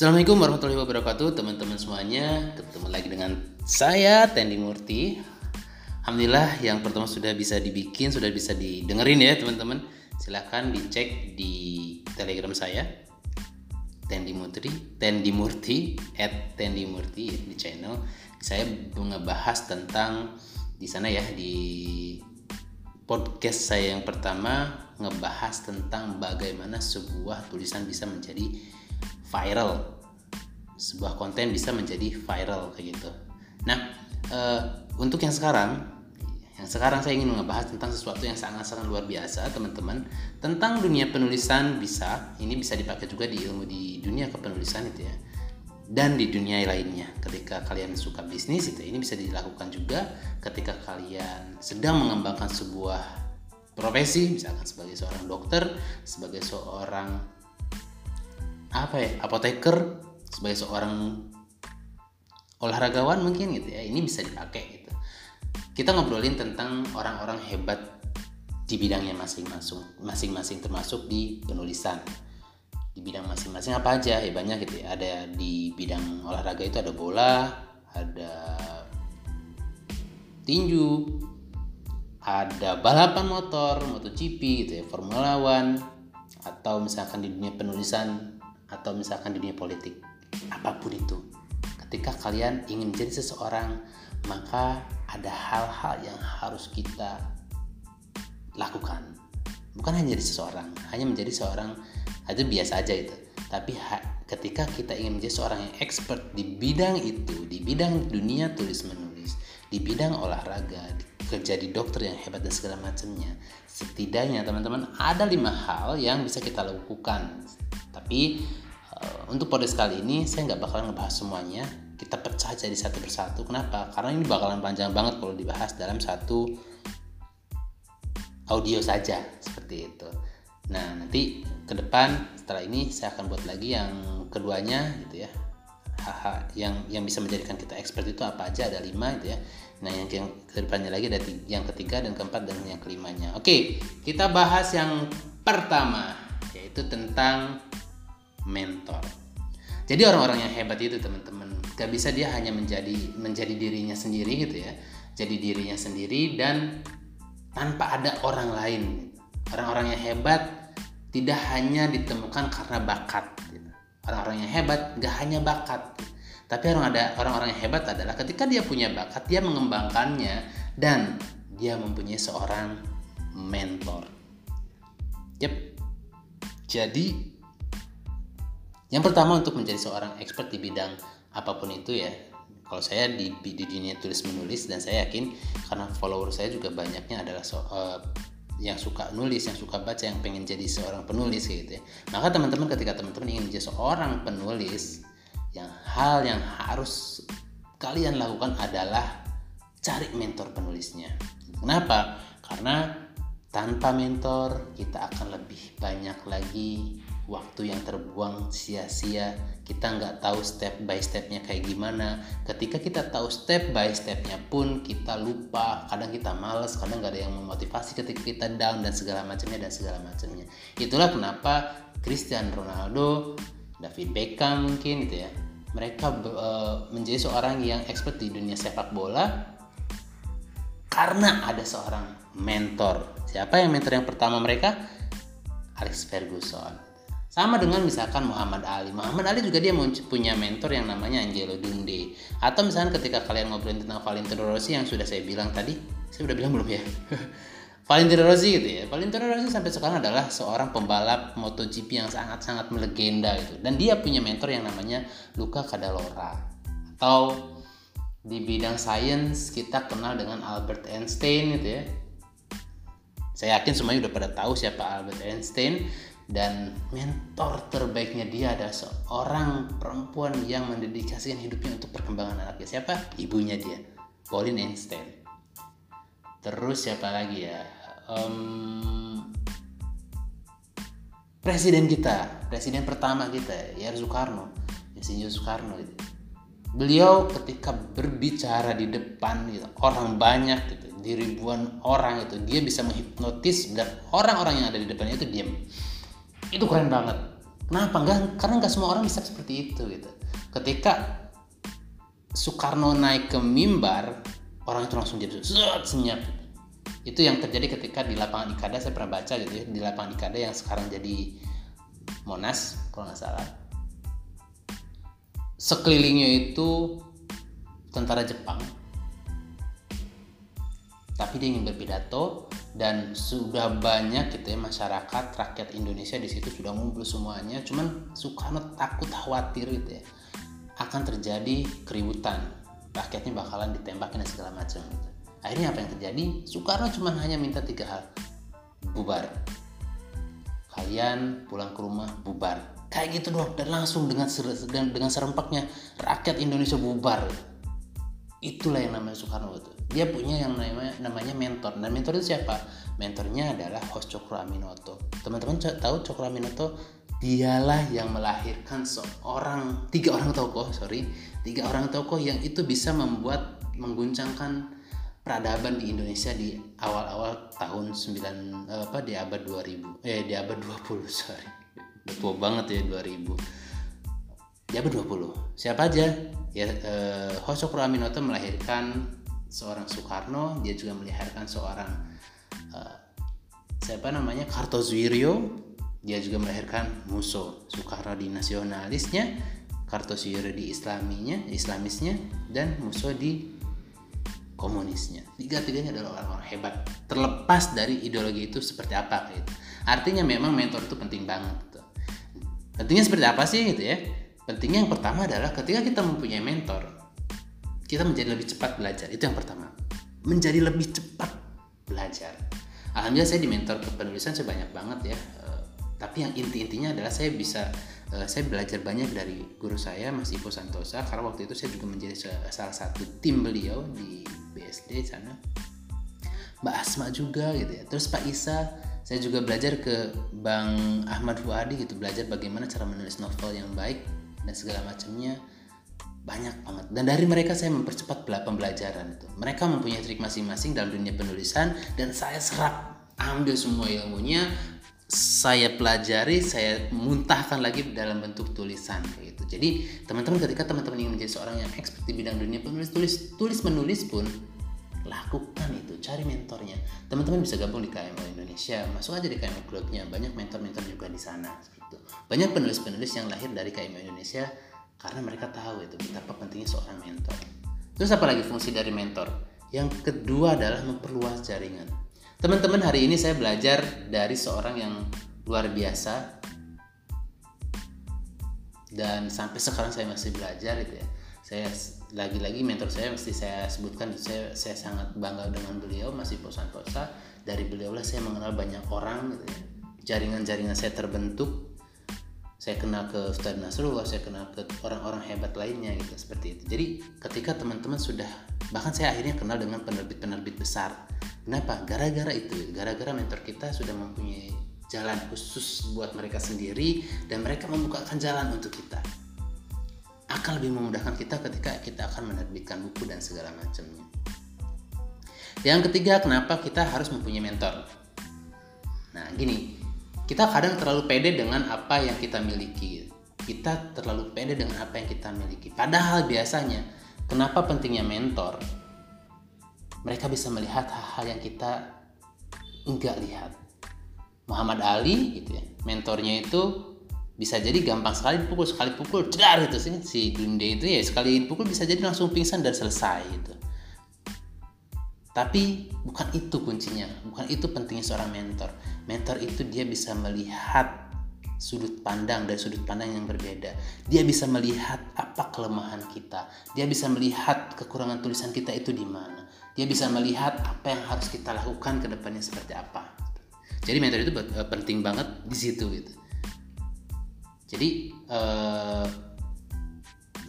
Assalamualaikum warahmatullahi wabarakatuh teman-teman semuanya. Ketemu lagi dengan saya Tendi Murti. Alhamdulillah yang pertama sudah bisa dibikin Sudah bisa didengerin ya teman-teman. Silahkan dicek di telegram saya Tendi Murti Tendi Murti At Tendi Murti di channel. Saya ngebahas tentang di sana ya di podcast saya yang pertama ngebahas tentang bagaimana sebuah tulisan bisa menjadi viral. Sebuah konten bisa menjadi viral kayak gitu. Nah uh, untuk yang sekarang yang sekarang saya ingin ngebahas tentang sesuatu yang sangat-sangat luar biasa teman-teman. Tentang dunia penulisan bisa ini bisa dipakai juga di ilmu di dunia kepenulisan itu ya. Dan di dunia lainnya. Ketika kalian suka bisnis itu ini bisa dilakukan juga ketika kalian sedang mengembangkan sebuah profesi misalkan sebagai seorang dokter sebagai seorang apa ya apoteker sebagai seorang olahragawan mungkin gitu ya ini bisa dipakai gitu. Kita ngobrolin tentang orang-orang hebat di bidangnya masing-masing masing-masing termasuk di penulisan. Di bidang masing-masing apa aja hebatnya gitu ya ada di bidang olahraga itu ada bola ada tinju ada balapan motor MotoGP gitu ya Formula One atau misalkan di dunia penulisan atau misalkan di dunia politik apa pun itu ketika kalian ingin menjadi seseorang maka ada hal-hal yang harus kita lakukan. Bukan hanya jadi seseorang hanya menjadi seorang itu biasa aja itu. Tapi ketika kita ingin menjadi seorang yang expert di bidang itu di bidang dunia tulis menulis di bidang olahraga kerja di dokter yang hebat dan segala macamnya setidaknya teman-teman ada lima hal yang bisa kita lakukan tapi uh, untuk podcast kali ini saya nggak bakalan ngebahas semuanya. Kita pecah jadi satu persatu. Kenapa? Karena ini bakalan panjang banget kalau dibahas dalam satu audio saja seperti itu. Nah nanti ke depan setelah ini saya akan buat lagi yang keduanya gitu ya. Hal yang yang bisa menjadikan kita expert itu apa aja ada lima gitu ya. Nah yang yang ke depannya lagi ada yang ketiga dan keempat dan yang kelimanya. Oke kita bahas yang pertama yaitu tentang mentor. Jadi orang-orang yang hebat itu teman-teman gak bisa dia hanya menjadi menjadi dirinya sendiri gitu ya, jadi dirinya sendiri dan tanpa ada orang lain. Orang-orang yang hebat tidak hanya ditemukan karena bakat. Gitu. Orang-orang yang hebat gak hanya bakat, tapi orang ada orang-orang yang hebat adalah ketika dia punya bakat dia mengembangkannya dan dia mempunyai seorang mentor. Yep. Jadi yang pertama untuk menjadi seorang expert di bidang apa pun itu ya. Kalau saya di, di dunia tulis menulis dan saya yakin karena follower saya juga banyaknya adalah so, uh, yang suka nulis, yang suka baca, yang pengen jadi seorang penulis gitu ya. Maka teman-teman ketika teman-teman ingin menjadi seorang penulis, yang hal yang harus kalian lakukan adalah cari mentor penulisnya. Kenapa? Karena tanpa mentor kita akan lebih banyak lagi waktu yang terbuang sia-sia. Kita nggak tahu step by stepnya kayak gimana. Ketika kita tahu step by stepnya pun kita lupa. Kadang kita males kadang nggak ada yang memotivasi ketika kita down dan segala macamnya dan segala macamnya. Itulah kenapa Cristiano Ronaldo David Beckham mungkin gitu ya mereka uh, menjadi seorang yang expert di dunia sepak bola karena ada seorang mentor siapa yang mentor yang pertama mereka Alex Ferguson sama dengan misalkan Muhammad Ali. Muhammad Ali juga dia punya mentor yang namanya Angelo Dunde. Atau misalkan ketika kalian ngobrolin tentang Valentino Rossi yang sudah saya bilang tadi, saya udah bilang belum ya? Valentino Rossi gitu ya. Valentino Rossi sampai sekarang adalah seorang pembalap MotoGP yang sangat-sangat melegenda itu. Dan dia punya mentor yang namanya Luca Cadalora. Atau di bidang sains kita kenal dengan Albert Einstein gitu ya. Saya yakin semuanya udah pada tahu siapa Albert Einstein dan mentor terbaiknya dia adalah seorang perempuan yang mendedikasikan hidupnya untuk perkembangan anaknya. Siapa? Ibunya dia Pauline Einstein. Terus siapa lagi ya? Um, presiden kita presiden pertama kita ya Soekarno. Insinyur Soekarno beliau ketika berbicara di depan gitu, orang banyak gitu di ribuan orang itu. Dia bisa menghipnotis dan orang-orang yang ada di depannya itu diam itu keren banget. Kenapa? Enggak karena nggak semua orang bisa seperti itu gitu. Ketika Soekarno naik ke mimbar orang itu langsung jadi senyap. Itu yang terjadi ketika di lapangan Ikada saya pernah baca gitu ya di lapangan Ikada yang sekarang jadi Monas kalau nggak salah. Sekelilingnya itu tentara Jepang tapi dia ingin berpidato dan sudah banyak gitu ya masyarakat rakyat Indonesia di situ sudah ngumpul semuanya. Cuman Soekarno takut khawatir gitu ya akan terjadi keributan. Rakyatnya bakalan ditembakin dan segala macam gitu. akhirnya apa yang terjadi? Soekarno cuma hanya minta tiga hal. Bubar. Kalian pulang ke rumah bubar. Kayak gitu doang dan langsung dengan dengan serempaknya rakyat Indonesia bubar. Itulah yang namanya Soekarno itu dia punya yang namanya namanya mentor. Dan mentor itu siapa? Mentornya adalah host Cokro Aminoto. Teman-teman tahu Cokro Aminoto? Dialah yang melahirkan seorang tiga orang tokoh sorry. Tiga orang tokoh yang itu bisa membuat mengguncangkan peradaban di Indonesia di awal-awal tahun 9 apa di abad 2000 eh di abad 20 sorry. Tua banget ya 2000 di abad 20 siapa aja? Ya eh, Hoso Aminoto melahirkan seorang Soekarno dia juga melahirkan seorang eh, siapa namanya Kartosuwiryo dia juga melahirkan Muso Soekarno di nasionalisnya Kartosuwiryo di islaminya islamisnya dan Muso di komunisnya. Tiga-tiganya adalah orang-orang hebat terlepas dari ideologi itu seperti apa gitu. Artinya memang mentor itu penting banget gitu. pentingnya seperti apa sih gitu ya? Pentingnya yang pertama adalah ketika kita mempunyai mentor kita menjadi lebih cepat belajar. Itu yang pertama. Menjadi lebih cepat belajar. Alhamdulillah saya di mentor kepenulisan saya banyak banget ya. Tapi yang inti-intinya adalah saya bisa uh, saya belajar banyak dari guru saya Mas Ivo Santosa. Karena waktu itu saya juga menjadi salah satu tim beliau di BSD sana. Mbak Asma juga gitu ya. Terus Pak Isa saya juga belajar ke Bang Ahmad Fuadi gitu. Belajar bagaimana cara menulis novel yang baik dan segala macamnya banyak banget dan dari mereka saya mempercepat pembelajaran itu mereka mempunyai trik masing-masing dalam dunia penulisan dan saya serap ambil semua ilmunya saya pelajari, saya muntahkan lagi dalam bentuk tulisan gitu. Jadi teman-teman ketika teman-teman ingin menjadi seorang yang expert di bidang dunia penulis tulis tulis menulis pun lakukan itu, cari mentornya. Teman-teman bisa gabung di KMO Indonesia, masuk aja di KMO Clubnya, banyak mentor-mentor juga di sana. Gitu. Banyak penulis-penulis yang lahir dari KMO Indonesia karena mereka tahu itu betapa pentingnya seorang mentor. Terus apa lagi fungsi dari mentor? Yang kedua adalah memperluas jaringan Teman-teman hari ini saya belajar dari seorang yang luar biasa dan sampai sekarang saya masih belajar gitu ya. Saya lagi-lagi mentor saya mesti saya sebutkan saya saya sangat bangga dengan beliau masih Posantosa. Dari beliau lah saya mengenal banyak orang gitu ya. Jaringan-jaringan saya terbentuk saya kenal ke Ustadz Nasrullah, saya kenal ke orang-orang hebat lainnya gitu seperti itu. Jadi ketika teman-teman sudah bahkan saya akhirnya kenal dengan penerbit-penerbit besar. Kenapa? Gara-gara itu, gara-gara mentor kita sudah mempunyai jalan khusus buat mereka sendiri dan mereka membukakan jalan untuk kita. Akan lebih memudahkan kita ketika kita akan menerbitkan buku dan segala macamnya. Yang ketiga, kenapa kita harus mempunyai mentor? Nah, gini, kita kadang terlalu pede dengan apa yang kita miliki. Kita terlalu pede dengan apa yang kita miliki. Padahal biasanya, kenapa pentingnya mentor? Mereka bisa melihat hal-hal yang kita enggak lihat. Muhammad Ali gitu ya, mentornya itu bisa jadi gampang sekali dipukul sekali pukul cedar itu sih si Dunde itu ya sekali pukul bisa jadi langsung pingsan dan selesai gitu tapi bukan itu kuncinya, bukan itu pentingnya seorang mentor. Mentor itu dia bisa melihat sudut pandang dari sudut pandang yang berbeda. Dia bisa melihat apa kelemahan kita. Dia bisa melihat kekurangan tulisan kita itu di mana. Dia bisa melihat apa yang harus kita lakukan ke depannya seperti apa. Jadi mentor itu eh, penting banget di situ gitu. Jadi uh,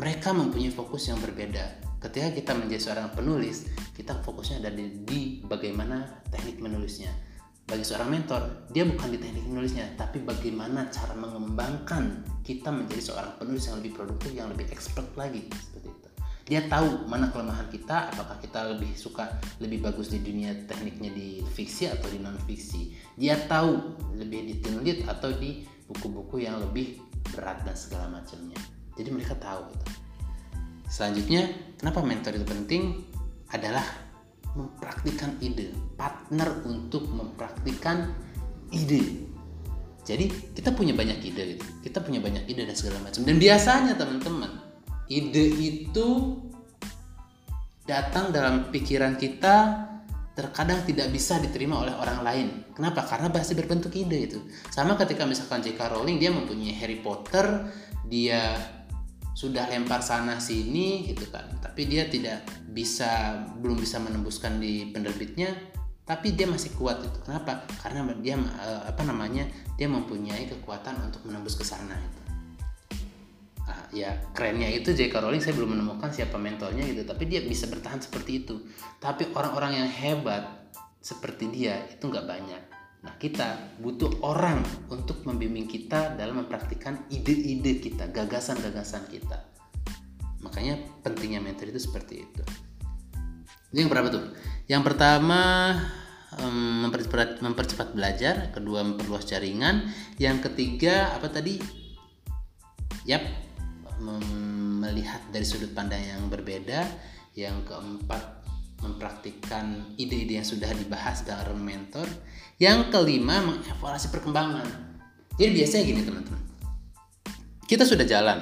mereka mempunyai fokus yang berbeda ketika kita menjadi seorang penulis kita fokusnya ada di, di bagaimana teknik menulisnya. Bagi seorang mentor dia bukan di teknik menulisnya tapi bagaimana cara mengembangkan kita menjadi seorang penulis yang lebih produktif yang lebih expert lagi. Seperti itu. Dia tahu mana kelemahan kita apakah kita lebih suka lebih bagus di dunia tekniknya di fiksi atau di non fiksi dia tahu lebih di atau di buku-buku yang lebih berat dan segala macamnya. Jadi mereka tahu gitu. selanjutnya kenapa mentor itu penting adalah mempraktikkan ide partner untuk mempraktikkan ide jadi kita punya banyak ide gitu kita punya banyak ide dan segala macam dan biasanya teman-teman ide itu datang dalam pikiran kita terkadang tidak bisa diterima oleh orang lain. Kenapa? Karena masih berbentuk ide itu. Sama ketika misalkan J.K. Rowling dia mempunyai Harry Potter, dia sudah lempar sana sini gitu kan. Tapi dia tidak bisa belum bisa menembuskan di penerbitnya, tapi dia masih kuat itu. Kenapa? Karena dia eh, apa namanya? Dia mempunyai kekuatan untuk menembus ke sana itu ya kerennya itu J.K. Rowling saya belum menemukan siapa mentornya gitu tapi dia bisa bertahan seperti itu tapi orang-orang yang hebat seperti dia itu nggak banyak nah kita butuh orang untuk membimbing kita dalam mempraktikkan ide-ide kita gagasan-gagasan kita. Makanya pentingnya mentor itu seperti itu. Ini yang berapa tuh. Yang pertama mempercepat, mempercepat belajar kedua memperluas jaringan. Yang ketiga apa tadi? Yap melihat dari sudut pandang yang berbeda. Yang keempat mempraktikkan ide-ide yang sudah dibahas dalam mentor yang kelima mengevaluasi perkembangan. Jadi biasanya gini teman-teman. Kita sudah jalan.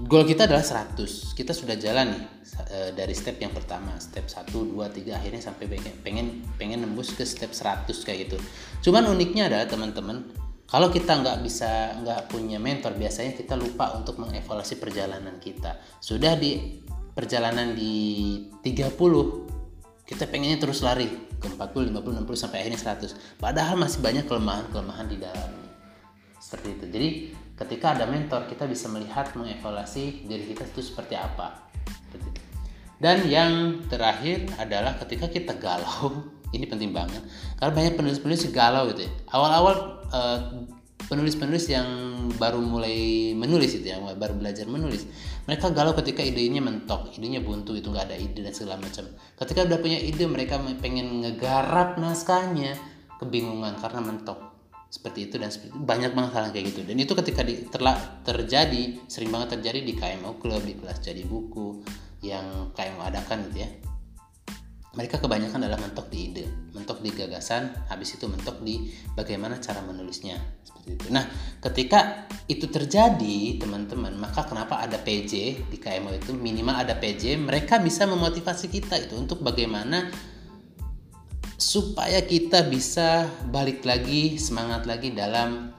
Goal kita adalah 100 kita sudah jalan nih eh, dari step yang pertama step 1, 2, 3 akhirnya sampai pengen pengen nembus ke step 100 kayak gitu. Cuman uniknya adalah teman-teman kalau kita nggak bisa nggak punya mentor biasanya kita lupa untuk mengevaluasi perjalanan kita. Sudah di perjalanan di 30 kita pengennya terus lari ke 40 50 60 sampai akhirnya 100 padahal masih banyak kelemahan-kelemahan di dalamnya seperti itu. Jadi ketika ada mentor kita bisa melihat mengevaluasi diri kita itu seperti apa. Seperti itu. dan yang terakhir adalah ketika kita galau ini penting banget. Karena banyak penulis-penulis galau gitu ya. Awal-awal uh, penulis-penulis yang baru mulai menulis itu yang baru belajar menulis mereka galau ketika idenya mentok idenya buntu itu nggak ada ide dan segala macam. Ketika udah punya ide mereka pengen ngegarap naskahnya. Kebingungan karena mentok. Seperti itu dan seperti itu. banyak banget hal kayak gitu. Dan itu ketika di, terla, terjadi sering banget terjadi di KMO Club di kelas jadi buku yang KMO adakan gitu ya mereka kebanyakan adalah mentok di ide, mentok di gagasan, habis itu mentok di bagaimana cara menulisnya. Seperti itu. Nah, ketika itu terjadi, teman-teman, maka kenapa ada PJ di KMO itu? Minimal ada PJ, mereka bisa memotivasi kita itu untuk bagaimana supaya kita bisa balik lagi semangat lagi dalam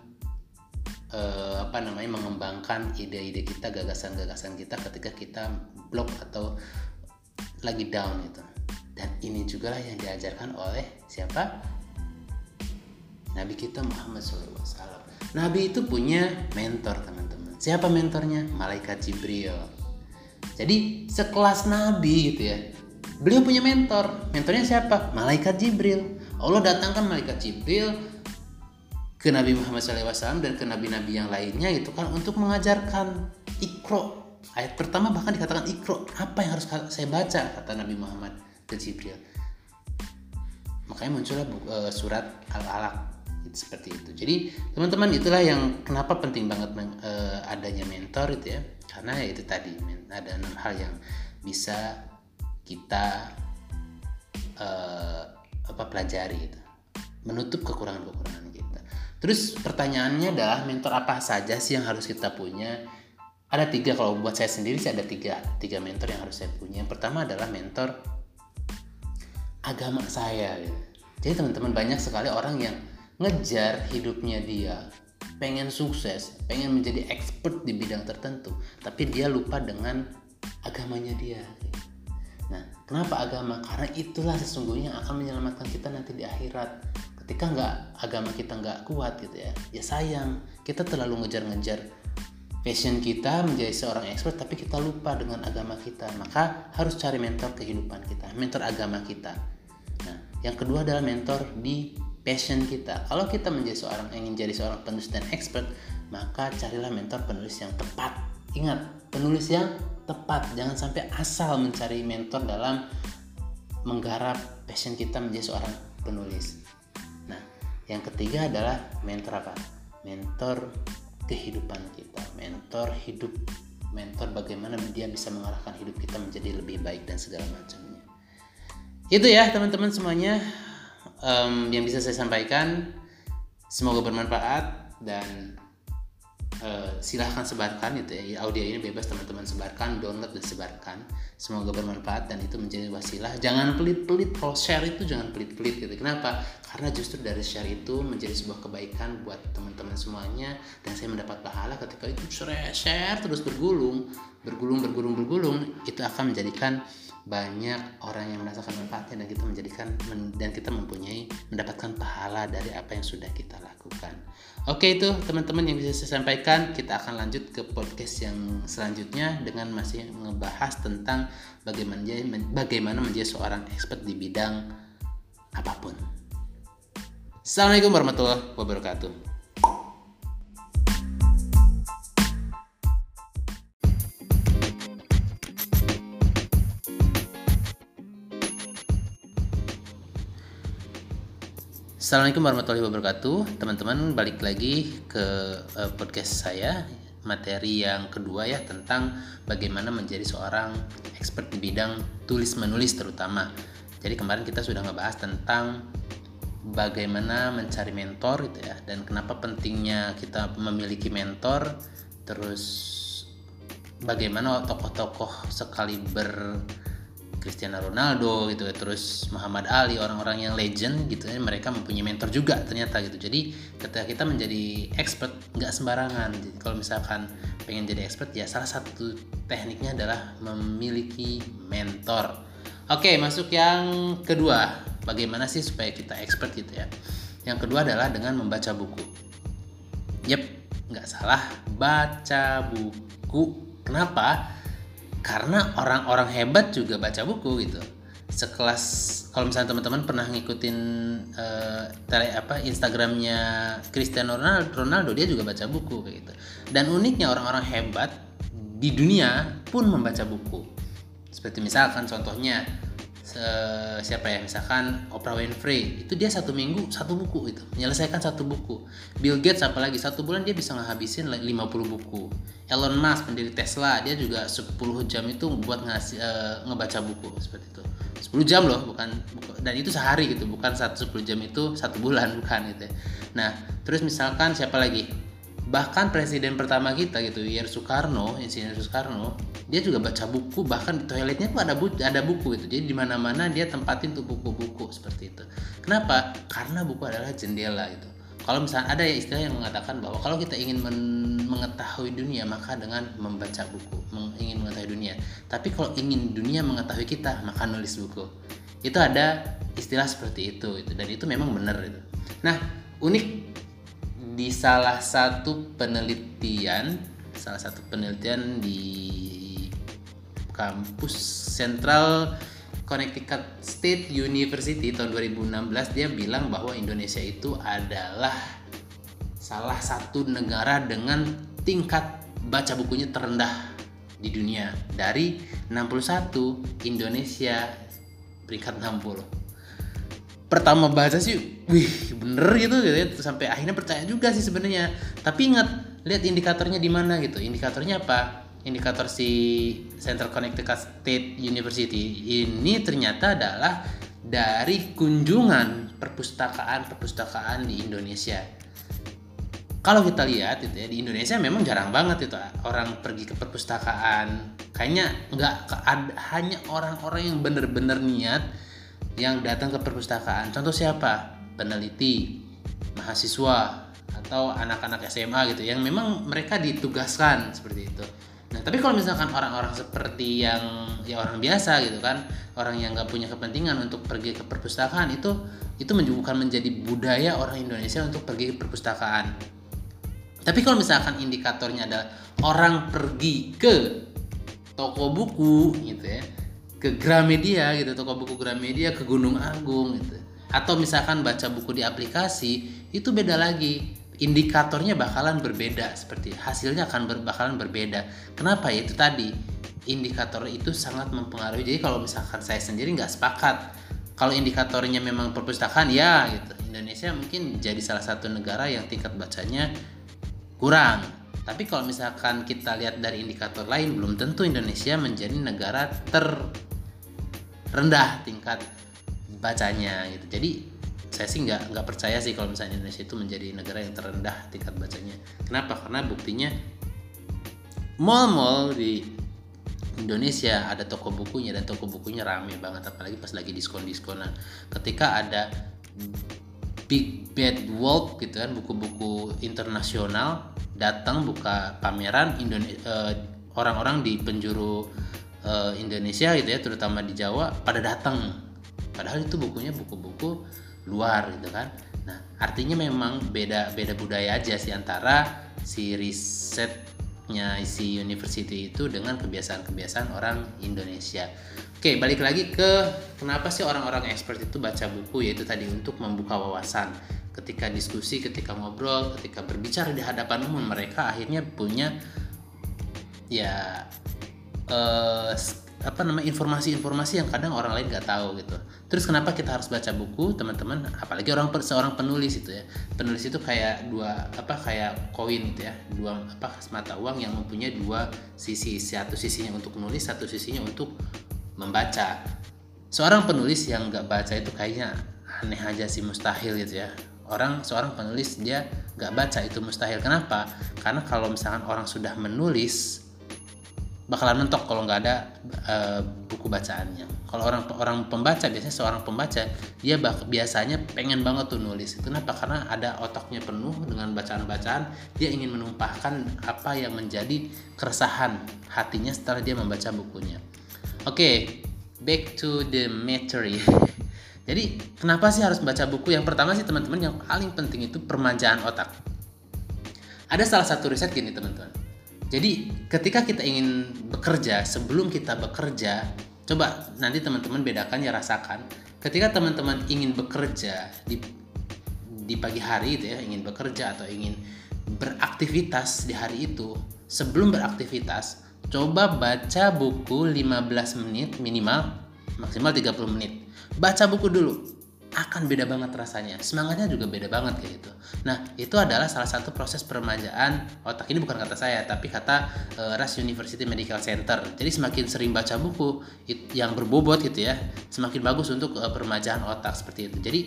uh, apa namanya mengembangkan ide-ide kita, gagasan-gagasan kita ketika kita blok atau lagi down itu dan ini juga yang diajarkan oleh siapa? Nabi kita Muhammad SAW. Nabi itu punya mentor teman-teman. Siapa mentornya? Malaikat Jibril. Jadi sekelas Nabi gitu ya beliau punya mentor. Mentornya siapa? Malaikat Jibril. Allah datangkan malaikat Jibril ke Nabi Muhammad SAW dan ke nabi-nabi yang lainnya itu kan untuk mengajarkan ikro ayat pertama bahkan dikatakan ikro apa yang harus saya baca? Kata Nabi Muhammad ke Jibril makanya muncullah uh, surat al-alaq. Seperti itu. Jadi teman-teman itulah yang kenapa penting banget uh, adanya mentor itu ya. Karena ya itu tadi ada enam hal yang bisa kita uh, apa pelajari itu. Menutup kekurangan-kekurangan kita. Terus pertanyaannya adalah mentor apa saja sih yang harus kita punya? Ada tiga. Kalau buat saya sendiri sih ada tiga tiga mentor yang harus saya punya. Yang pertama adalah mentor agama saya gitu. Jadi teman-teman banyak sekali orang yang ngejar hidupnya dia, pengen sukses, pengen menjadi expert di bidang tertentu, tapi dia lupa dengan agamanya dia. Nah, kenapa agama? Karena itulah sesungguhnya akan menyelamatkan kita nanti di akhirat. Ketika nggak agama kita nggak kuat gitu ya, ya sayang kita terlalu ngejar-ngejar passion kita menjadi seorang expert tapi kita lupa dengan agama kita. Maka harus cari mentor kehidupan kita mentor agama kita. Nah yang kedua adalah mentor di passion kita. Kalau kita menjadi seorang ingin jadi seorang penulis dan expert maka carilah mentor penulis yang tepat. Ingat penulis yang tepat. Jangan sampai asal mencari mentor dalam menggarap passion kita menjadi seorang penulis. Nah yang ketiga adalah mentor apa? Mentor kehidupan kita. Mentor hidup mentor bagaimana dia bisa mengarahkan hidup kita menjadi lebih baik dan segala macamnya. Itu ya teman-teman semuanya um, yang bisa saya sampaikan. Semoga bermanfaat dan uh, silahkan sebarkan gitu ya. Audio ini bebas teman-teman sebarkan download dan sebarkan. Semoga bermanfaat dan itu menjadi wasilah. Jangan pelit-pelit kalau share itu jangan pelit-pelit gitu. Kenapa? Karena justru dari share itu menjadi sebuah kebaikan buat teman-teman semuanya. Dan saya mendapat pahala ketika itu share, share terus bergulung. Bergulung bergulung bergulung itu akan menjadikan banyak orang yang merasakan manfaatnya dan kita menjadikan dan kita mempunyai mendapatkan pahala dari apa yang sudah kita lakukan. Oke itu teman-teman yang bisa saya sampaikan. Kita akan lanjut ke podcast yang selanjutnya dengan masih ngebahas tentang bagaimana bagaimana menjadi seorang expert di bidang apa pun. Assalamualaikum warahmatullahi wabarakatuh. Assalamualaikum warahmatullahi wabarakatuh. Teman-teman balik lagi ke uh, podcast saya Materi yang kedua ya tentang bagaimana menjadi seorang expert di bidang tulis menulis terutama. Jadi kemarin kita sudah ngebahas tentang bagaimana mencari mentor gitu ya dan kenapa pentingnya kita memiliki mentor terus bagaimana tokoh-tokoh sekali ber Cristiano Ronaldo gitu ya terus Muhammad Ali orang-orang yang legend gitu ya mereka mempunyai mentor juga ternyata gitu. Jadi ketika kita menjadi expert nggak sembarangan. Jadi kalau misalkan pengen jadi expert ya salah satu tekniknya adalah memiliki mentor. Oke masuk yang kedua. Bagaimana sih supaya kita expert gitu ya? Yang kedua adalah dengan membaca buku. Yep nggak salah baca buku. Kenapa karena orang-orang hebat juga baca buku gitu. Sekelas kalau misalnya teman-teman pernah ngikutin uh, apa Instagramnya Cristiano Ronaldo, Ronaldo dia juga baca buku kayak gitu. Dan uniknya orang-orang hebat di dunia pun membaca buku. Seperti misalkan contohnya siapa ya? Misalkan Oprah Winfrey. Itu dia satu minggu satu buku itu menyelesaikan satu buku. Bill Gates apalagi satu bulan dia bisa ngehabisin 50 buku. Elon Musk pendiri Tesla dia juga 10 jam itu buat ngasih uh, ngebaca buku seperti itu. 10 jam loh bukan dan itu sehari gitu bukan satu 10 jam itu satu bulan bukan gitu ya. nah terus misalkan siapa lagi bahkan presiden pertama kita gitu Yer Soekarno Insinyur Soekarno dia juga baca buku bahkan di toiletnya tuh ada buku ada buku itu jadi di mana mana dia tempatin tuh buku-buku seperti itu. Kenapa? Karena buku adalah jendela itu kalau misalnya ada ya istilah yang mengatakan bahwa kalau kita ingin mengetahui dunia maka dengan membaca buku ingin mengetahui dunia. Tapi kalau ingin dunia mengetahui kita maka nulis buku. Itu ada istilah seperti itu itu dan itu memang benar itu nah unik di salah satu penelitian salah satu penelitian di kampus Central Connecticut State University tahun 2016 dia bilang bahwa Indonesia itu adalah salah satu negara dengan tingkat baca bukunya terendah di dunia. Dari 61 Indonesia peringkat 60 pertama baca sih wih bener gitu gitu ya sampai akhirnya percaya juga sih sebenarnya tapi ingat lihat indikatornya di mana gitu indikatornya apa indikator si Central Connecticut State University ini ternyata adalah dari kunjungan perpustakaan-perpustakaan di Indonesia. Kalau kita lihat itu ya di Indonesia memang jarang banget itu orang pergi ke perpustakaan. Kayaknya nggak hanya orang-orang yang bener-bener niat yang datang ke perpustakaan. Contoh siapa? Peneliti, mahasiswa, atau anak-anak SMA gitu yang memang mereka ditugaskan seperti itu. Nah, tapi kalau misalkan orang-orang seperti yang ya orang biasa gitu kan, orang yang nggak punya kepentingan untuk pergi ke perpustakaan itu itu bukan menjadi budaya orang Indonesia untuk pergi ke perpustakaan. Tapi kalau misalkan indikatornya adalah orang pergi ke toko buku gitu ya, ke Gramedia gitu toko buku Gramedia ke Gunung Agung gitu. Atau misalkan baca buku di aplikasi itu beda lagi. Indikatornya bakalan berbeda seperti hasilnya akan ber, bakalan berbeda. Kenapa? Ya itu tadi. Indikator itu sangat mempengaruhi. Jadi kalau misalkan saya sendiri nggak sepakat kalau indikatornya memang perpustakaan ya gitu. Indonesia mungkin jadi salah satu negara yang tingkat bacanya kurang. Tapi kalau misalkan kita lihat dari indikator lain belum tentu Indonesia menjadi negara terendah tingkat bacanya gitu. Jadi saya sih nggak nggak percaya sih kalau misalnya Indonesia itu menjadi negara yang terendah tingkat bacanya. Kenapa? Karena buktinya mall-mall di Indonesia ada toko bukunya dan toko bukunya rame banget apalagi pas lagi diskon-diskonan ketika ada Big Bad Wolf gitu kan buku-buku internasional datang buka pameran Indonesia uh, orang-orang di penjuru uh, Indonesia gitu ya terutama di Jawa pada datang. Padahal itu bukunya buku-buku luar gitu kan. Nah artinya memang beda beda budaya aja sih antara si risetnya si university itu dengan kebiasaan-kebiasaan orang Indonesia. Oke, balik lagi ke kenapa sih orang-orang expert itu baca buku yaitu tadi untuk membuka wawasan. Ketika diskusi, ketika ngobrol, ketika berbicara di hadapan umum mereka akhirnya punya ya eh, apa namanya informasi-informasi yang kadang orang lain nggak tahu gitu. Terus kenapa kita harus baca buku, teman-teman? Apalagi orang seorang penulis itu ya. Penulis itu kayak dua apa kayak koin gitu ya, dua apa mata uang yang mempunyai dua sisi. Satu sisinya untuk menulis, satu sisinya untuk membaca. Seorang penulis yang nggak baca itu kayaknya aneh aja sih mustahil gitu ya orang seorang penulis dia nggak baca itu mustahil kenapa karena kalau misalkan orang sudah menulis bakalan mentok kalau nggak ada e, buku bacaannya kalau orang orang pembaca biasanya seorang pembaca dia bak, biasanya pengen banget tuh nulis kenapa karena ada otaknya penuh dengan bacaan-bacaan dia ingin menumpahkan apa yang menjadi keresahan hatinya setelah dia membaca bukunya oke okay, back to the matter Jadi kenapa sih harus baca buku? Yang pertama sih teman-teman yang paling penting itu permajaan otak. Ada salah satu riset gini teman-teman. Jadi ketika kita ingin bekerja, sebelum kita bekerja, coba nanti teman-teman bedakan ya rasakan. Ketika teman-teman ingin bekerja di di pagi hari itu ya, ingin bekerja atau ingin beraktivitas di hari itu, sebelum beraktivitas, coba baca buku 15 menit minimal, maksimal 30 menit baca buku dulu akan beda banget rasanya. Semangatnya juga beda banget kayak gitu. Nah itu adalah salah satu proses peremajaan otak. Ini bukan kata saya tapi kata uh, Rush University Medical Center. Jadi semakin sering baca buku yang berbobot gitu ya semakin bagus untuk uh, peremajaan otak seperti itu. Jadi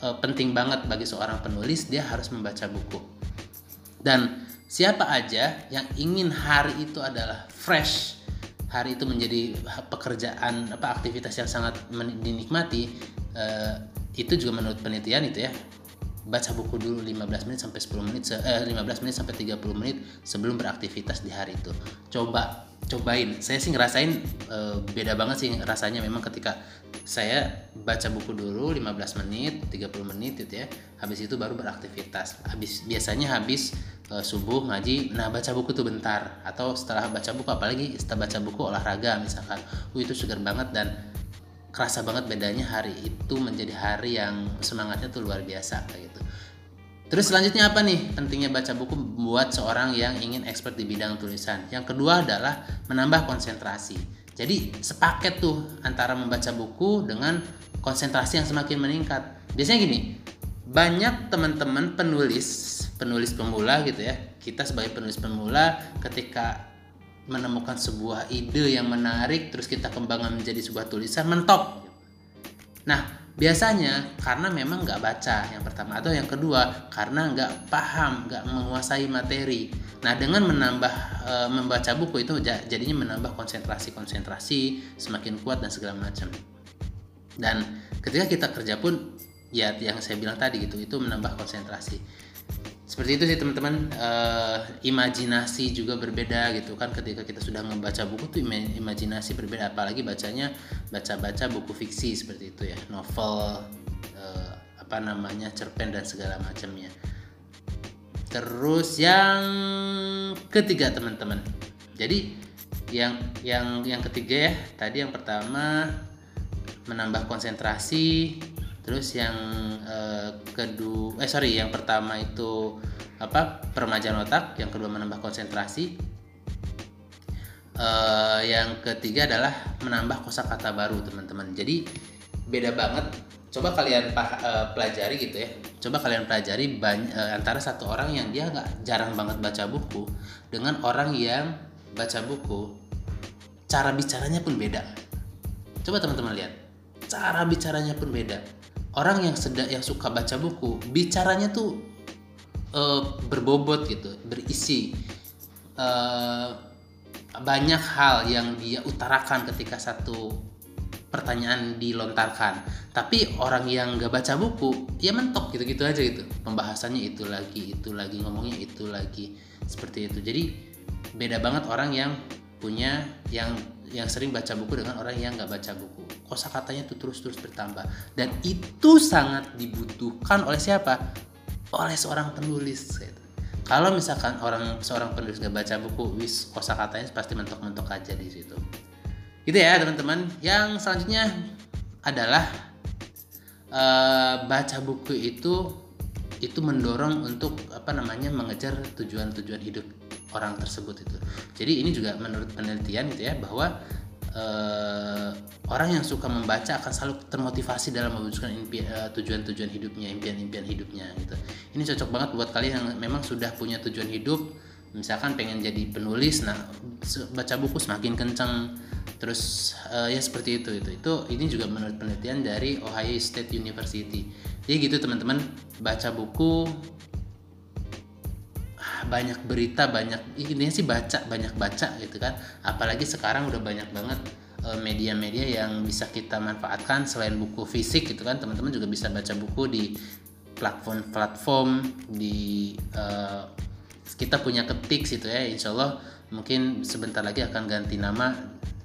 uh, penting banget bagi seorang penulis dia harus membaca buku. Dan siapa aja yang ingin hari itu adalah fresh hari itu menjadi pekerjaan apa aktivitas yang sangat dinikmati uh, itu juga menurut penelitian itu ya. Baca buku dulu 15 menit sampai 10 menit eh, 15 menit sampai 30 menit sebelum beraktivitas di hari itu. Coba cobain. Saya sih ngerasain e, beda banget sih rasanya memang ketika saya baca buku dulu 15 menit 30 menit gitu ya. Habis itu baru beraktivitas. Habis biasanya habis e, subuh ngaji nah baca buku tuh bentar. Atau setelah baca buku apalagi setelah baca buku olahraga misalkan. Uh itu segar banget dan kerasa banget bedanya hari itu menjadi hari yang semangatnya tuh luar biasa kayak gitu Terus selanjutnya apa nih pentingnya baca buku buat seorang yang ingin expert di bidang tulisan? Yang kedua adalah menambah konsentrasi. Jadi sepaket tuh antara membaca buku dengan konsentrasi yang semakin meningkat. Biasanya gini, banyak teman-teman penulis, penulis pemula gitu ya. Kita sebagai penulis pemula ketika menemukan sebuah ide yang menarik terus kita kembangkan menjadi sebuah tulisan mentok. Nah, biasanya karena memang nggak baca yang pertama atau yang kedua karena nggak paham nggak menguasai materi. Nah dengan menambah e, membaca buku itu jadinya menambah konsentrasi konsentrasi semakin kuat dan segala macam. Dan ketika kita kerja pun ya yang saya bilang tadi gitu itu menambah konsentrasi seperti itu sih teman-teman. Uh, imajinasi juga berbeda gitu kan. Ketika kita sudah membaca buku tuh imajinasi berbeda. Apalagi bacanya baca-baca buku fiksi seperti itu ya. Novel uh, apa namanya cerpen dan segala macamnya. Terus yang ketiga teman-teman. Jadi yang yang yang ketiga ya. Tadi yang pertama menambah konsentrasi terus yang uh, kedua eh sorry yang pertama itu apa peremajaan otak yang kedua menambah konsentrasi. Uh, yang ketiga adalah menambah kosakata baru teman-teman. Jadi beda banget. Coba kalian uh, pelajari gitu ya. Coba kalian pelajari banyak, uh, antara satu orang yang dia nggak jarang banget baca buku dengan orang yang baca buku cara bicaranya pun beda. Coba teman-teman lihat cara bicaranya pun beda orang yang sedang yang suka baca buku bicaranya tuh uh, berbobot gitu berisi uh, banyak hal yang dia utarakan ketika satu pertanyaan dilontarkan. Tapi orang yang gak baca buku ya mentok gitu-gitu aja gitu. Pembahasannya itu lagi itu lagi ngomongnya itu lagi seperti itu. Jadi beda banget orang yang punya yang yang sering baca buku dengan orang yang gak baca buku. Kosa katanya tuh terus-terus bertambah. Dan itu sangat dibutuhkan oleh siapa? Oleh seorang penulis gitu. kalau misalkan orang seorang penulis gak baca buku wis kosa katanya pasti mentok-mentok aja di situ. Gitu ya teman-teman. Yang selanjutnya adalah uh, baca buku itu itu mendorong untuk apa namanya mengejar tujuan-tujuan hidup orang tersebut itu. Jadi ini juga menurut penelitian gitu ya bahwa uh, orang yang suka membaca akan selalu termotivasi dalam mewujudkan uh, tujuan-tujuan hidupnya impian-impian hidupnya gitu. Ini cocok banget buat kalian yang memang sudah punya tujuan hidup misalkan pengen jadi penulis nah baca buku semakin kencang terus uh, ya seperti itu itu itu ini juga menurut penelitian dari Ohio State University. Jadi gitu teman-teman baca buku banyak berita banyak ini sih baca banyak baca gitu kan. Apalagi sekarang udah banyak banget eh, media-media yang bisa kita manfaatkan selain buku fisik gitu kan. Teman-teman juga bisa baca buku di platform-platform di uh, kita punya ketik situ ya. Insya Allah mungkin sebentar lagi akan ganti nama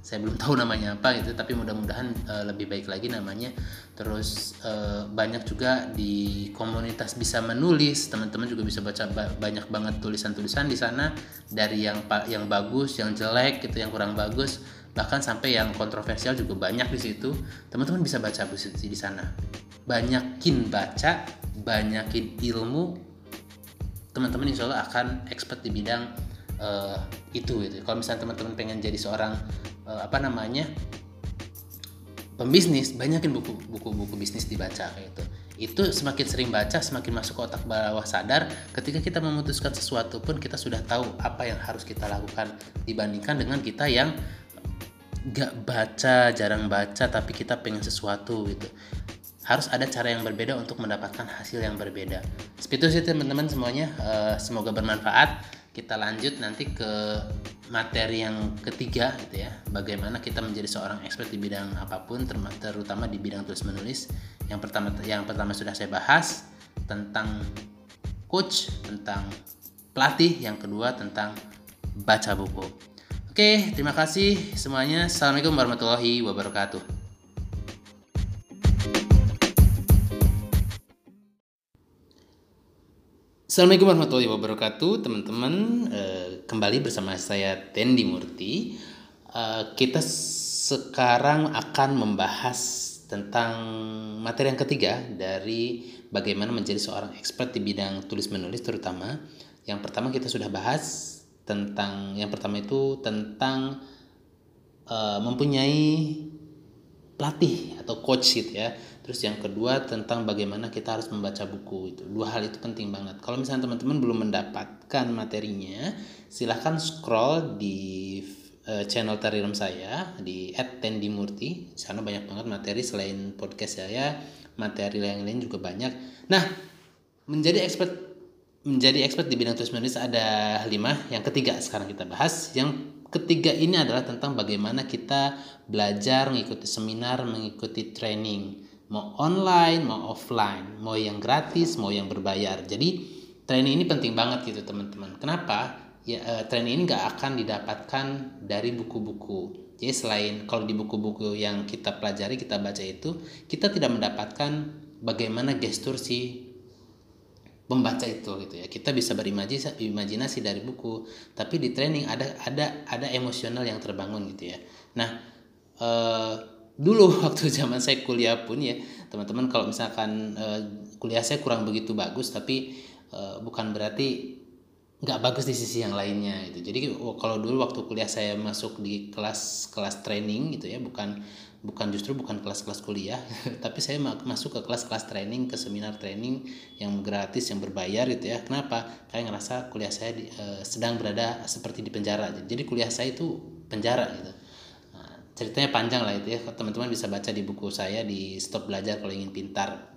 saya belum tahu namanya apa gitu tapi mudah-mudahan uh, lebih baik lagi namanya. Terus uh, banyak juga di komunitas bisa menulis teman-teman juga bisa baca ba banyak banget tulisan-tulisan di sana dari yang yang bagus yang jelek gitu yang kurang bagus bahkan sampai yang kontroversial juga banyak di situ. Teman-teman bisa baca di sana. Banyakin baca banyakin ilmu teman-teman insya Allah akan expert di bidang uh, itu gitu. Kalau misalnya teman-teman pengen jadi seorang uh, apa namanya pembisnis, banyakin buku buku-buku bisnis dibaca kayak itu. Itu semakin sering baca, semakin masuk ke otak bawah sadar. Ketika kita memutuskan sesuatu pun kita sudah tahu apa yang harus kita lakukan dibandingkan dengan kita yang gak baca, jarang baca, tapi kita pengen sesuatu gitu harus ada cara yang berbeda untuk mendapatkan hasil yang berbeda. Seperti itu sih teman-teman semuanya. Uh, semoga bermanfaat. Kita lanjut nanti ke materi yang ketiga gitu ya. Bagaimana kita menjadi seorang expert di bidang apa pun, terutama di bidang tulis menulis. Yang pertama yang pertama sudah saya bahas tentang coach, tentang pelatih, yang kedua tentang baca buku. Oke, terima kasih semuanya. Assalamualaikum warahmatullahi wabarakatuh. Assalamualaikum warahmatullahi wabarakatuh teman-teman. Uh, kembali bersama saya Tendi Murti. Uh, kita sekarang akan membahas tentang materi yang ketiga dari bagaimana menjadi seorang expert di bidang tulis menulis terutama. Yang pertama kita sudah bahas tentang yang pertama itu tentang uh, mempunyai pelatih atau coach gitu ya Terus yang kedua tentang bagaimana kita harus membaca buku itu. Dua hal itu penting banget. Kalau misalnya teman-teman belum mendapatkan materinya, silahkan scroll di uh, channel Tariram saya di @tendimurti. Di sana banyak banget materi selain podcast saya, materi yang lain juga banyak. Nah, menjadi expert menjadi expert di bidang tulis menulis ada lima. Yang ketiga sekarang kita bahas. Yang ketiga ini adalah tentang bagaimana kita belajar, mengikuti seminar, mengikuti training mau online mau offline mau yang gratis mau yang berbayar. Jadi training ini penting banget gitu teman-teman. Kenapa? Ya uh, training ini nggak akan didapatkan dari buku-buku. Jadi selain kalau di buku-buku yang kita pelajari kita baca itu kita tidak mendapatkan bagaimana gestur si pembaca itu gitu ya. Kita bisa berimajinasi dari buku. Tapi di training ada ada ada emosional yang terbangun gitu ya. Nah uh, dulu waktu zaman saya kuliah pun ya teman-teman kalau misalkan uh, kuliah saya kurang begitu bagus tapi uh, bukan berarti nggak bagus di sisi yang lainnya itu jadi kalau dulu waktu kuliah saya masuk di kelas kelas training gitu ya bukan bukan justru bukan kelas-kelas kuliah tapi saya masuk ke kelas-kelas training ke seminar training yang gratis yang berbayar gitu ya. Kenapa? Kayak ngerasa kuliah saya di, uh, sedang berada seperti di penjara. Jadi kuliah saya itu penjara gitu ceritanya panjang lah itu ya. Teman-teman bisa baca di buku saya di stop belajar kalau ingin pintar.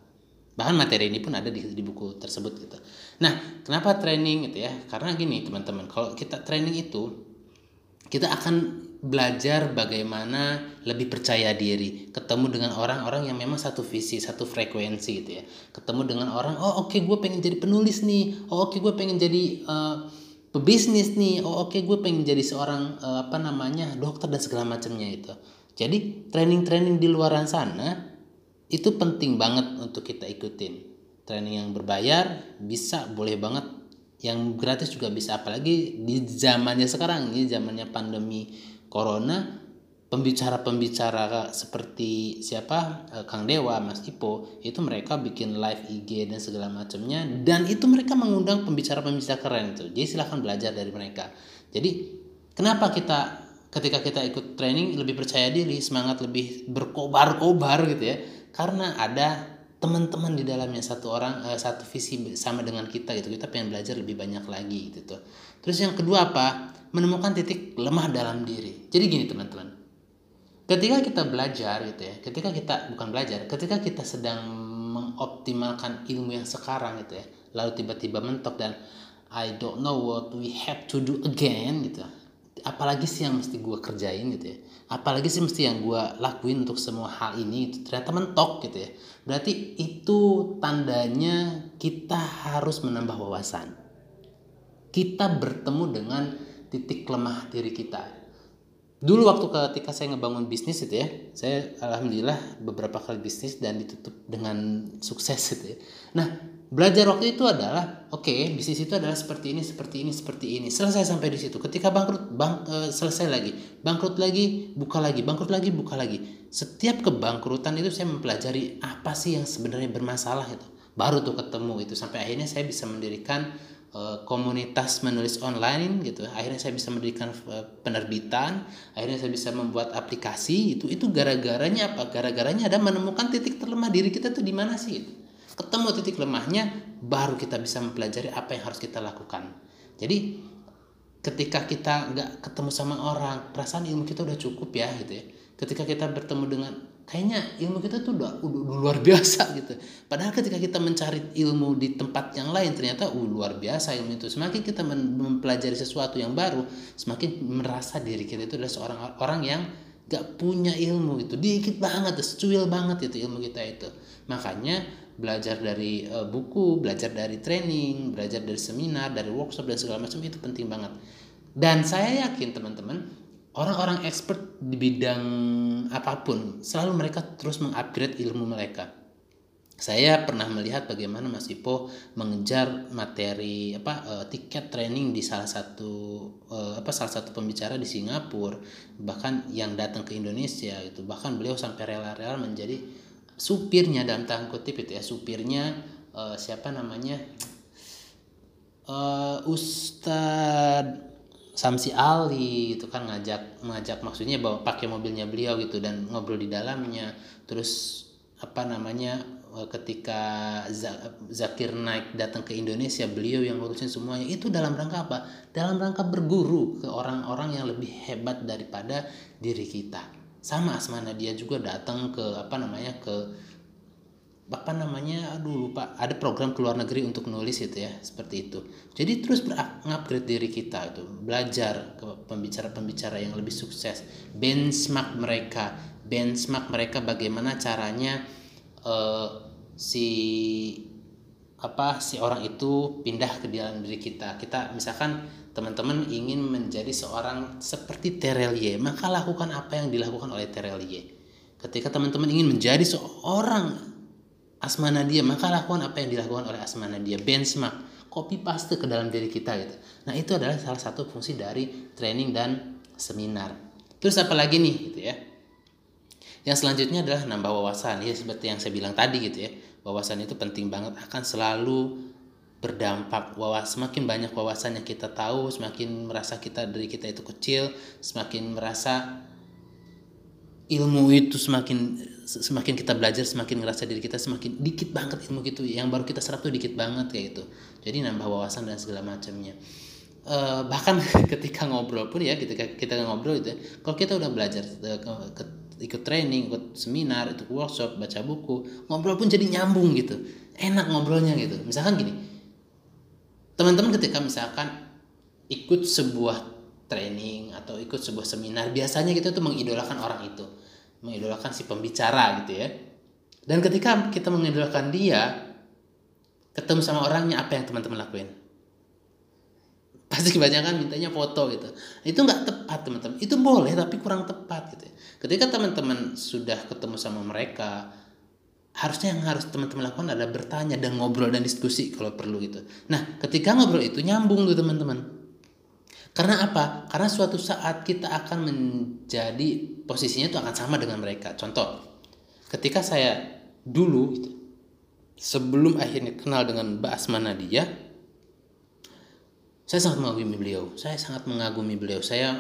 Bahkan materi ini pun ada di, di buku tersebut gitu. Nah kenapa training gitu ya? Karena gini teman-teman kalau kita training itu kita akan belajar bagaimana lebih percaya diri. Ketemu dengan orang-orang yang memang satu visi satu frekuensi gitu ya. Ketemu dengan orang oh oke okay, gue pengen jadi penulis nih. Oh oke okay, gue pengen jadi uh, pebisnis nih oh oke okay, gue pengen jadi seorang uh, apa namanya dokter dan segala macamnya itu. Jadi training-training di luar sana itu penting banget untuk kita ikutin. Training yang berbayar bisa boleh banget. Yang gratis juga bisa apalagi di zamannya sekarang ini zamannya pandemi corona pembicara-pembicara seperti siapa? Eh, Kang Dewa, Mas Ipo itu mereka bikin live IG dan segala macamnya. Dan itu mereka mengundang pembicara-pembicara keren itu jadi silahkan belajar dari mereka. Jadi kenapa kita ketika kita ikut training lebih percaya diri semangat lebih berkobar-kobar gitu ya? Karena ada teman-teman di dalamnya satu orang uh, satu visi sama dengan kita gitu. Kita pengen belajar lebih banyak lagi gitu tuh. Terus yang kedua apa? Menemukan titik lemah dalam diri. Jadi gini teman-teman ketika kita belajar gitu ya ketika kita bukan belajar ketika kita sedang mengoptimalkan ilmu yang sekarang gitu ya lalu tiba-tiba mentok dan I don't know what we have to do again gitu apalagi sih yang mesti gue kerjain gitu ya apalagi sih mesti yang gue lakuin untuk semua hal ini itu ternyata mentok gitu ya. Berarti itu tandanya kita harus menambah wawasan. Kita bertemu dengan titik lemah diri kita dulu waktu ketika saya ngebangun bisnis itu ya saya alhamdulillah beberapa kali bisnis dan ditutup dengan sukses gitu ya. Nah belajar waktu itu adalah oke okay, bisnis itu adalah seperti ini seperti ini seperti ini. Selesai sampai di situ. Ketika bangkrut bang e, selesai lagi. Bangkrut lagi buka lagi. Bangkrut lagi buka lagi. Setiap kebangkrutan itu saya mempelajari apa sih yang sebenarnya bermasalah itu. Baru tuh ketemu itu. Sampai akhirnya saya bisa mendirikan e, komunitas menulis online gitu. Akhirnya saya bisa mendirikan e, penerbitan. Akhirnya saya bisa membuat aplikasi itu itu gara-garanya apa? Gara-garanya ada menemukan titik terlemah diri kita tuh di mana sih itu ketemu titik lemahnya baru kita bisa mempelajari apa yang harus kita lakukan. Jadi ketika kita nggak ketemu sama orang perasaan ilmu kita udah cukup ya gitu ya ketika kita bertemu dengan kayaknya ilmu kita tuh udah, udah, udah luar biasa gitu. Padahal ketika kita mencari ilmu di tempat yang lain ternyata uh, luar biasa ilmu itu. Semakin kita mempelajari sesuatu yang baru semakin merasa diri kita itu adalah seorang orang yang gak punya ilmu itu. Dikit banget secuil banget itu ilmu kita itu. Makanya belajar dari uh, buku, belajar dari training, belajar dari seminar, dari workshop dan segala macam itu penting banget. Dan saya yakin teman-teman, orang-orang expert di bidang apa pun selalu mereka terus mengupgrade ilmu mereka. Saya pernah melihat bagaimana Mas Ipo mengejar materi apa uh, tiket training di salah satu uh, apa salah satu pembicara di Singapura, bahkan yang datang ke Indonesia itu bahkan beliau sampai rela-rela menjadi supirnya dalam tanda kutip itu ya supirnya uh, siapa namanya uh, Ustadz Samsi Ali itu kan ngajak ngajak maksudnya bawa pakai mobilnya beliau gitu dan ngobrol di dalamnya. Terus apa namanya eh, ketika Zakir naik datang ke Indonesia beliau yang ngurusin semuanya itu dalam rangka apa? Dalam rangka berguru ke orang-orang yang lebih hebat daripada diri kita. Sama Asmana dia juga datang ke apa namanya ke apa namanya aduh lupa. Ada program ke luar negeri untuk nulis itu ya seperti itu. Jadi terus upgrade diri kita itu belajar ke pembicara-pembicara yang lebih sukses. Benchmark mereka. Benchmark mereka bagaimana caranya uh, si apa si orang itu pindah ke dalam diri kita. Kita misalkan teman-teman ingin menjadi seorang seperti Terelie, maka lakukan apa yang dilakukan oleh Terelie. Ketika teman-teman ingin menjadi seorang asmana dia, maka lakukan apa yang dilakukan oleh asmana dia. Benchmark, copy paste ke dalam diri kita gitu. Nah itu adalah salah satu fungsi dari training dan seminar. Terus apa lagi nih gitu ya? Yang selanjutnya adalah nambah wawasan ya seperti yang saya bilang tadi gitu ya. Wawasan itu penting banget akan selalu berdampak wawas semakin banyak wawasan yang kita tahu semakin merasa kita dari kita itu kecil semakin merasa ilmu itu semakin semakin kita belajar semakin ngerasa diri kita semakin dikit banget ilmu gitu. Yang baru kita serap tuh dikit banget kayak itu jadi nambah wawasan dan segala macamnya. Uh, bahkan ketika ngobrol pun ya ketika kita ngobrol itu ya, kalau kita udah belajar uh, ikut training ikut seminar ikut workshop baca buku ngobrol pun jadi nyambung gitu. Enak ngobrolnya gitu. Misalkan gini teman-teman ketika misalkan ikut sebuah training atau ikut sebuah seminar biasanya kita tuh mengidolakan orang itu mengidolakan si pembicara gitu ya. Dan ketika kita mengidolakan dia ketemu sama orangnya apa yang teman-teman lakuin? Pasti kebanyakan mintanya foto gitu. Itu nggak tepat teman-teman. Itu boleh tapi kurang tepat gitu ya. ketika teman-teman sudah ketemu sama mereka harusnya yang harus teman-teman lakukan adalah bertanya dan ngobrol dan diskusi kalau perlu gitu. Nah ketika ngobrol itu nyambung tuh teman-teman karena apa? Karena suatu saat kita akan menjadi posisinya itu akan sama dengan mereka. Contoh, ketika saya dulu sebelum akhirnya kenal dengan Mbak Asma Nadia, saya sangat mengagumi beliau. Saya sangat mengagumi beliau. Saya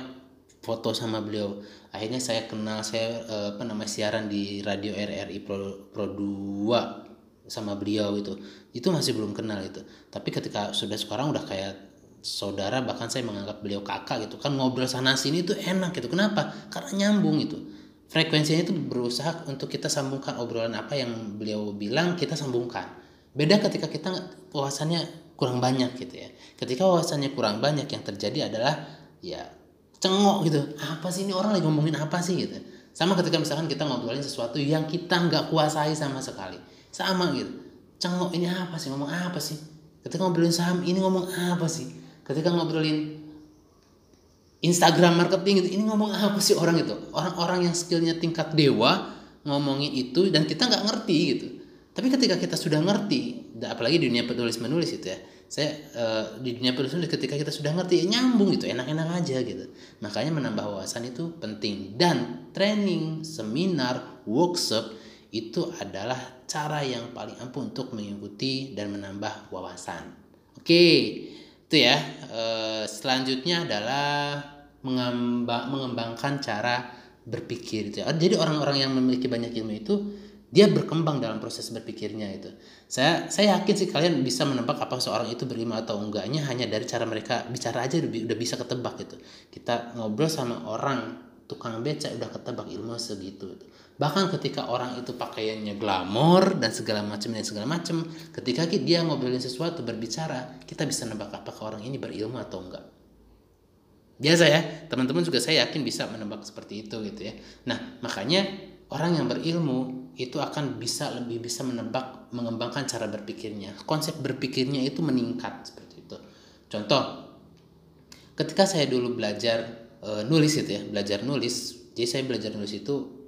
foto sama beliau. Akhirnya saya kenal saya eh, apa namanya siaran di radio RRI Pro, Pro 2 sama beliau itu. Itu masih belum kenal itu. Tapi ketika sudah sekarang udah kayak saudara bahkan saya menganggap beliau kakak gitu kan ngobrol sana sini itu enak gitu. Kenapa? Karena nyambung itu frekuensinya itu berusaha untuk kita sambungkan obrolan apa yang beliau bilang kita sambungkan. Beda ketika kita wawasannya kurang banyak gitu ya. Ketika wawasannya kurang banyak yang terjadi adalah ya cengok gitu. Apa sih ini orang lagi ngomongin apa sih gitu? Sama ketika misalkan kita ngobrolin sesuatu yang kita nggak kuasai sama sekali. Sama gitu. Cengok ini apa sih? Ngomong apa sih? Ketika ngobrolin saham ini ngomong apa sih ketika ngobrolin Instagram marketing itu ini ngomong apa sih orang itu? Orang-orang yang skillnya tingkat dewa ngomongin itu dan kita nggak ngerti gitu. Tapi ketika kita sudah ngerti apalagi di dunia penulis menulis itu ya saya uh, di dunia penulis menulis ketika kita sudah ngerti ya nyambung gitu enak-enak aja gitu. Makanya menambah wawasan itu penting. Dan training seminar workshop itu adalah cara yang paling ampuh untuk mengikuti dan menambah wawasan. Oke. okay itu ya. E, selanjutnya adalah mengembang, mengembangkan cara berpikir itu. Ya. jadi orang-orang yang memiliki banyak ilmu itu dia berkembang dalam proses berpikirnya itu. Saya saya yakin sih kalian bisa menebak apa seorang itu berilmu atau enggaknya hanya dari cara mereka bicara aja udah, bisa ketebak gitu. Kita ngobrol sama orang tukang beca udah ketebak ilmu segitu. itu bahkan ketika orang itu pakaiannya glamor dan segala macam dan segala macam ketika dia ngobrolin sesuatu berbicara kita bisa nebak apakah orang ini berilmu atau enggak. Biasa ya teman-teman juga saya yakin bisa menebak seperti itu gitu ya. Nah makanya orang yang berilmu itu akan bisa lebih bisa menebak mengembangkan cara berpikirnya. Konsep berpikirnya itu meningkat seperti itu. Contoh ketika saya dulu belajar e, nulis itu ya belajar nulis jadi saya belajar nulis itu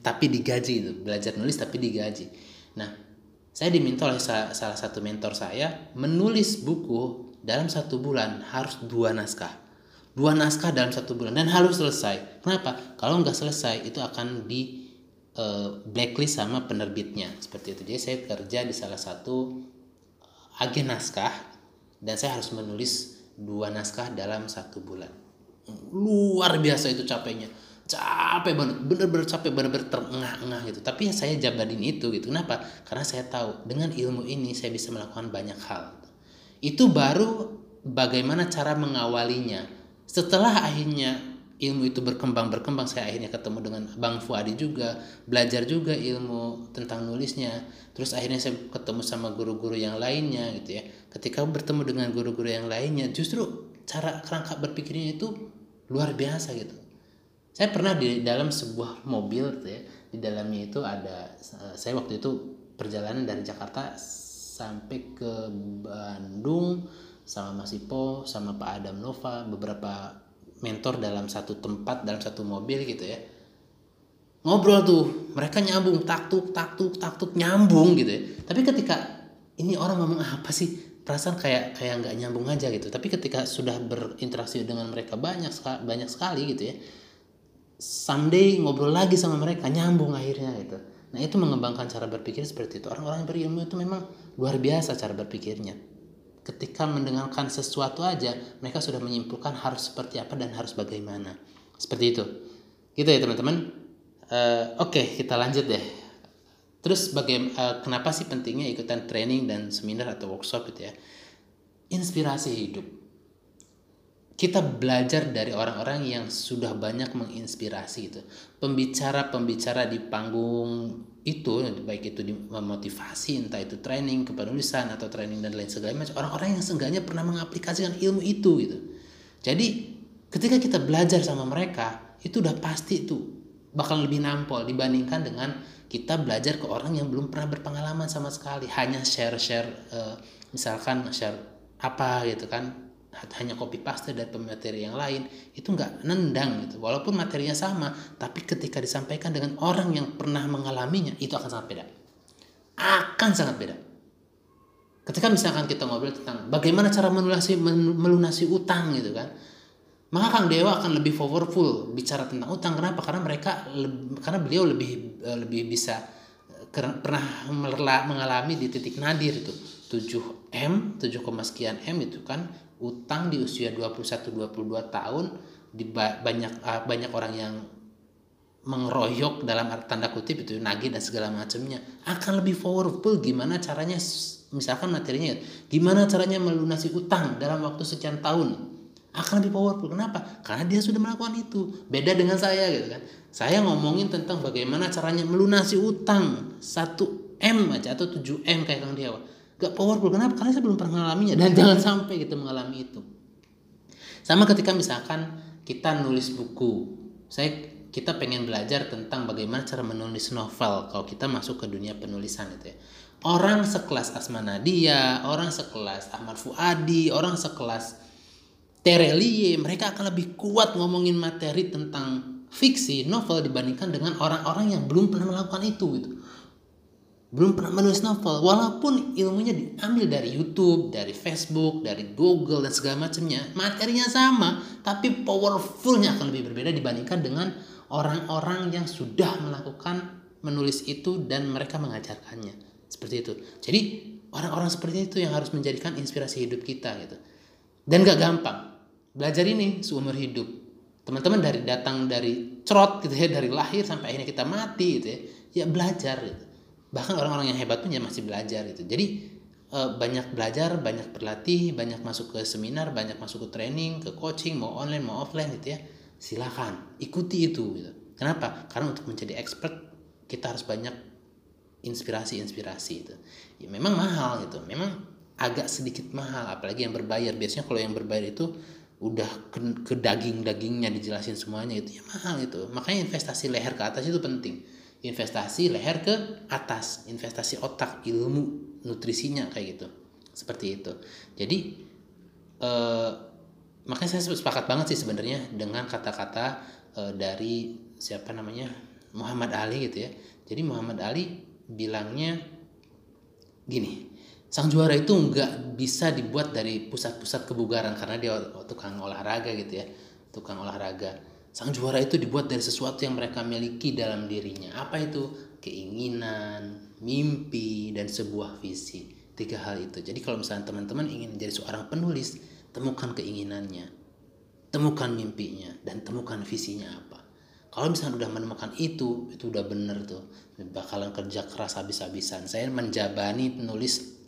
tapi digaji itu belajar nulis tapi digaji. Nah saya diminta oleh salah satu mentor saya menulis buku dalam satu bulan harus dua naskah. Dua naskah dalam satu bulan dan harus selesai. Kenapa? Kalau nggak selesai itu akan di uh, blacklist sama penerbitnya. Seperti itu. Jadi saya kerja di salah satu agen naskah dan saya harus menulis dua naskah dalam satu bulan. Luar biasa itu capeknya capek banget bener-bener capek bener-bener terengah-engah gitu. Tapi ya saya jabadin itu gitu kenapa? Karena saya tahu dengan ilmu ini saya bisa melakukan banyak hal. Itu baru bagaimana cara mengawalinya. Setelah akhirnya ilmu itu berkembang berkembang saya akhirnya ketemu dengan Bang Fuadi juga belajar juga ilmu tentang nulisnya. Terus akhirnya saya ketemu sama guru-guru yang lainnya gitu ya. Ketika bertemu dengan guru-guru yang lainnya justru cara kerangka berpikirnya itu luar biasa gitu saya pernah di dalam sebuah mobil gitu ya di dalamnya itu ada saya waktu itu perjalanan dari Jakarta sampai ke Bandung sama Mas Ipo sama Pak Adam Nova beberapa mentor dalam satu tempat dalam satu mobil gitu ya. Ngobrol tuh mereka nyambung taktuk taktuk taktuk nyambung gitu ya. Tapi ketika ini orang ngomong apa sih? Perasaan kayak kayak nggak nyambung aja gitu. Tapi ketika sudah berinteraksi dengan mereka banyak banyak sekali gitu ya someday ngobrol lagi sama mereka nyambung akhirnya gitu. Nah itu mengembangkan cara berpikir seperti itu. Orang-orang yang berilmu itu memang luar biasa cara berpikirnya. Ketika mendengarkan sesuatu aja mereka sudah menyimpulkan harus seperti apa dan harus bagaimana. Seperti itu. Gitu ya teman-teman. Uh, oke okay, kita lanjut deh. Terus bagaimana uh, kenapa sih pentingnya ikutan training dan seminar atau workshop gitu ya? Inspirasi hidup kita belajar dari orang-orang yang sudah banyak menginspirasi itu. Pembicara-pembicara di panggung itu baik itu memotivasi entah itu training kepenulisan atau training dan lain macam orang-orang yang seenggaknya pernah mengaplikasikan ilmu itu gitu. Jadi ketika kita belajar sama mereka itu udah pasti tuh bakal lebih nampol dibandingkan dengan kita belajar ke orang yang belum pernah berpengalaman sama sekali. Hanya share-share uh, misalkan share apa gitu kan hanya copy paste dari pemateri yang lain itu nggak nendang gitu. Walaupun materinya sama tapi ketika disampaikan dengan orang yang pernah mengalaminya itu akan sangat beda. Akan sangat beda. Ketika misalkan kita ngobrol tentang bagaimana cara melunasi melunasi utang gitu kan maka Kang Dewa akan lebih powerful bicara tentang utang. Kenapa? Karena mereka karena beliau lebih eh, lebih bisa eh, pernah mengalami di titik nadir itu. 7 M 7, sekian M itu kan utang di usia 21 22 tahun di banyak uh, banyak orang yang mengeroyok dalam tanda kutip itu nagih dan segala macamnya. Akan lebih powerful gimana caranya misalkan materinya gimana caranya melunasi utang dalam waktu sekian tahun? Akan lebih powerful. Kenapa? Karena dia sudah melakukan itu. Beda dengan saya gitu kan. Saya ngomongin tentang bagaimana caranya melunasi utang 1 M aja atau 7 M kayak Kang Dewa gak powerful. Kenapa? Karena saya belum pernah mengalaminya. Dan jangan sampai kita mengalami itu. Sama ketika misalkan kita nulis buku. Saya kita pengen belajar tentang bagaimana cara menulis novel kalau kita masuk ke dunia penulisan itu ya. Orang sekelas Asma Nadia orang sekelas Ahmad Fuadi orang sekelas Terelie mereka akan lebih kuat ngomongin materi tentang fiksi novel dibandingkan dengan orang-orang yang belum pernah melakukan itu gitu belum pernah menulis novel. Walaupun ilmunya diambil dari YouTube, dari Facebook, dari Google dan segala macamnya materinya sama tapi powerfulnya akan lebih berbeda dibandingkan dengan orang-orang yang sudah melakukan menulis itu dan mereka mengajarkannya. Seperti itu. Jadi orang-orang seperti itu yang harus menjadikan inspirasi hidup kita gitu. Dan gak gampang. Belajar ini seumur hidup. Teman-teman dari datang dari cerot gitu ya dari lahir sampai akhirnya kita mati gitu ya. Ya belajar gitu bahkan orang-orang yang hebat pun ya masih belajar itu jadi eh, banyak belajar banyak berlatih banyak masuk ke seminar banyak masuk ke training ke coaching mau online mau offline gitu ya. Silakan ikuti itu gitu. kenapa? Karena untuk menjadi expert kita harus banyak inspirasi-inspirasi itu. Ya memang mahal gitu. Memang agak sedikit mahal apalagi yang berbayar. Biasanya kalau yang berbayar itu udah ke, ke daging-dagingnya dijelasin semuanya itu ya mahal itu makanya investasi leher ke atas itu penting investasi leher ke atas, investasi otak, ilmu, nutrisinya kayak gitu. Seperti itu. Jadi eh, makanya saya sepakat banget sih sebenarnya dengan kata-kata eh, dari siapa namanya Muhammad Ali gitu ya. Jadi Muhammad Ali bilangnya gini, sang juara itu nggak bisa dibuat dari pusat-pusat kebugaran karena dia tukang olahraga gitu ya, tukang olahraga Sang juara itu dibuat dari sesuatu yang mereka miliki dalam dirinya. Apa itu? Keinginan, mimpi, dan sebuah visi. Tiga hal itu. Jadi kalau misalnya teman-teman ingin menjadi seorang penulis, temukan keinginannya, temukan mimpinya, dan temukan visinya apa. Kalau misalnya udah menemukan itu, itu udah bener tuh. Bakalan kerja keras habis-habisan. Saya menjabani penulis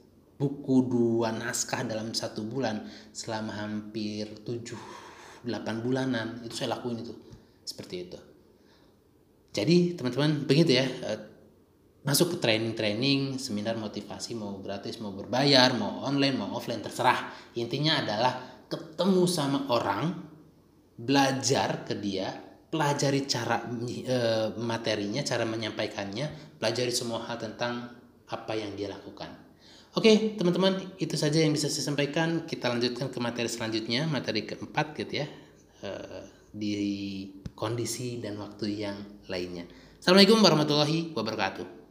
buku dua naskah dalam satu bulan selama hampir tujuh 8 bulanan itu saya lakuin itu. Seperti itu. Jadi teman-teman begitu ya eh, masuk ke training-training seminar motivasi mau gratis mau berbayar mau online mau offline terserah. Intinya adalah ketemu sama orang belajar ke dia pelajari cara e, materinya cara menyampaikannya pelajari semua hal tentang apa yang dia lakukan Oke, teman-teman, itu saja yang bisa saya sampaikan. Kita lanjutkan ke materi selanjutnya, materi keempat gitu ya, eh, di kondisi dan waktu yang lainnya. Assalamualaikum warahmatullahi wabarakatuh.